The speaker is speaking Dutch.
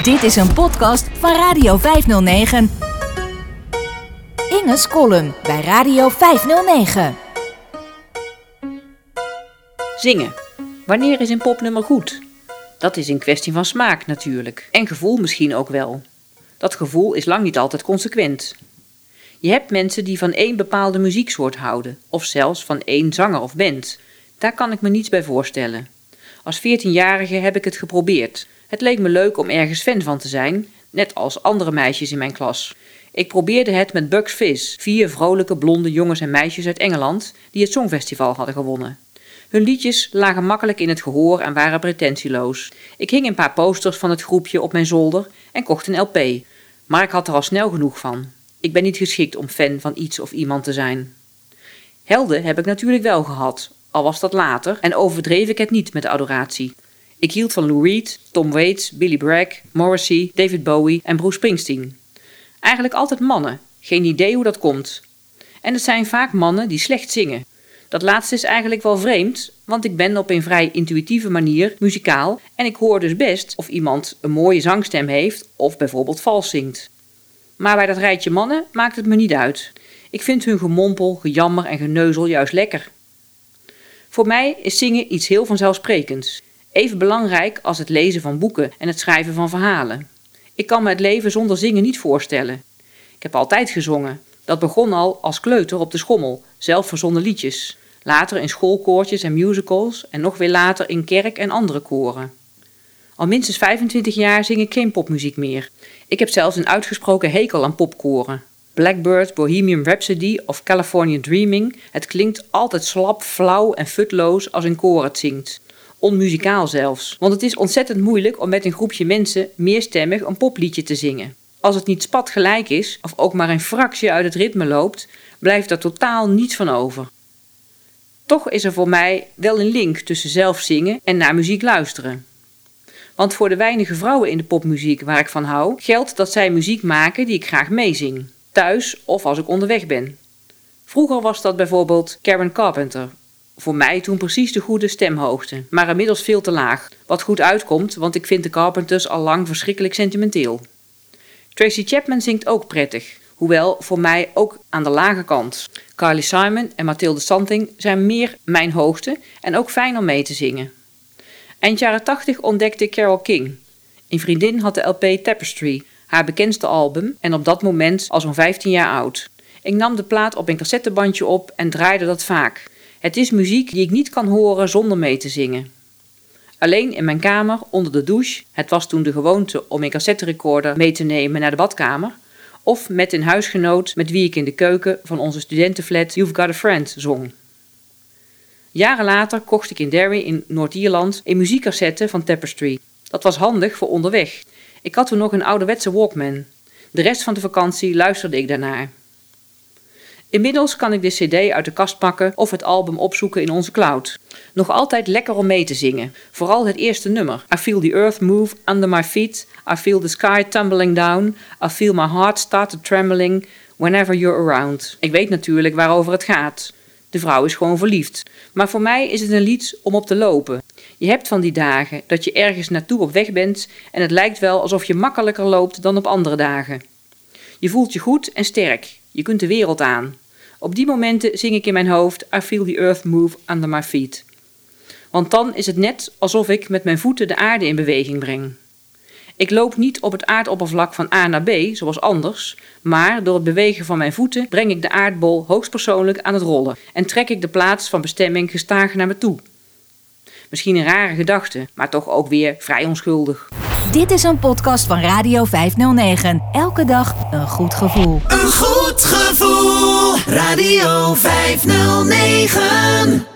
Dit is een podcast van Radio 509. Inge's column bij Radio 509. Zingen. Wanneer is een popnummer goed? Dat is een kwestie van smaak natuurlijk. En gevoel misschien ook wel. Dat gevoel is lang niet altijd consequent. Je hebt mensen die van één bepaalde muzieksoort houden, of zelfs van één zanger of band. Daar kan ik me niets bij voorstellen. Als 14-jarige heb ik het geprobeerd. Het leek me leuk om ergens fan van te zijn, net als andere meisjes in mijn klas. Ik probeerde het met Bugs Fizz, vier vrolijke blonde jongens en meisjes uit Engeland die het Songfestival hadden gewonnen. Hun liedjes lagen makkelijk in het gehoor en waren pretentieloos. Ik hing een paar posters van het groepje op mijn zolder en kocht een LP. Maar ik had er al snel genoeg van. Ik ben niet geschikt om fan van iets of iemand te zijn. Helden heb ik natuurlijk wel gehad, al was dat later en overdreef ik het niet met adoratie. Ik hield van Lou Reed, Tom Waits, Billy Bragg, Morrissey, David Bowie en Bruce Springsteen. Eigenlijk altijd mannen, geen idee hoe dat komt. En het zijn vaak mannen die slecht zingen. Dat laatste is eigenlijk wel vreemd, want ik ben op een vrij intuïtieve manier muzikaal en ik hoor dus best of iemand een mooie zangstem heeft of bijvoorbeeld vals zingt. Maar bij dat rijtje mannen maakt het me niet uit. Ik vind hun gemompel, gejammer en geneuzel juist lekker. Voor mij is zingen iets heel vanzelfsprekends. Even belangrijk als het lezen van boeken en het schrijven van verhalen. Ik kan me het leven zonder zingen niet voorstellen. Ik heb altijd gezongen. Dat begon al als kleuter op de schommel, zelf verzonnen liedjes. Later in schoolkoortjes en musicals en nog weer later in kerk en andere koren. Al minstens 25 jaar zing ik geen popmuziek meer. Ik heb zelfs een uitgesproken hekel aan popkoren. Blackbird, Bohemian Rhapsody of California Dreaming. Het klinkt altijd slap, flauw en futloos als een koor het zingt. Onmuzikaal zelfs. Want het is ontzettend moeilijk om met een groepje mensen meerstemmig een popliedje te zingen. Als het niet spatgelijk is, of ook maar een fractie uit het ritme loopt, blijft er totaal niets van over. Toch is er voor mij wel een link tussen zelf zingen en naar muziek luisteren. Want voor de weinige vrouwen in de popmuziek waar ik van hou, geldt dat zij muziek maken die ik graag meezing thuis of als ik onderweg ben. Vroeger was dat bijvoorbeeld Karen Carpenter. Voor mij toen precies de goede stemhoogte, maar inmiddels veel te laag. Wat goed uitkomt, want ik vind de Carpenters al lang verschrikkelijk sentimenteel. Tracy Chapman zingt ook prettig, hoewel voor mij ook aan de lage kant. Carly Simon en Mathilde Santing zijn meer mijn hoogte en ook fijn om mee te zingen. Eind jaren 80 ontdekte ik Carole King. Een vriendin had de LP Tapestry, haar bekendste album, en op dat moment al zo'n 15 jaar oud. Ik nam de plaat op een cassettebandje op en draaide dat vaak. Het is muziek die ik niet kan horen zonder mee te zingen. Alleen in mijn kamer, onder de douche, het was toen de gewoonte om een cassetterecorder mee te nemen naar de badkamer, of met een huisgenoot met wie ik in de keuken van onze studentenflat You've Got a Friend zong. Jaren later kocht ik in Derry in Noord-Ierland een muziekcassette van Tapestry. Dat was handig voor onderweg. Ik had toen nog een ouderwetse Walkman. De rest van de vakantie luisterde ik daarnaar. Inmiddels kan ik de CD uit de kast pakken of het album opzoeken in onze cloud. Nog altijd lekker om mee te zingen, vooral het eerste nummer. I feel the earth move under my feet, I feel the sky tumbling down, I feel my heart start trembling whenever you're around. Ik weet natuurlijk waarover het gaat. De vrouw is gewoon verliefd. Maar voor mij is het een lied om op te lopen. Je hebt van die dagen dat je ergens naartoe op weg bent en het lijkt wel alsof je makkelijker loopt dan op andere dagen. Je voelt je goed en sterk. Je kunt de wereld aan. Op die momenten zing ik in mijn hoofd I feel the earth move under my feet. Want dan is het net alsof ik met mijn voeten de aarde in beweging breng. Ik loop niet op het aardoppervlak van A naar B, zoals anders, maar door het bewegen van mijn voeten breng ik de aardbol hoogstpersoonlijk aan het rollen en trek ik de plaats van bestemming gestaag naar me toe. Misschien een rare gedachte, maar toch ook weer vrij onschuldig. Dit is een podcast van Radio 509. Elke dag een goed gevoel. Een goed gevoel. Radio 509.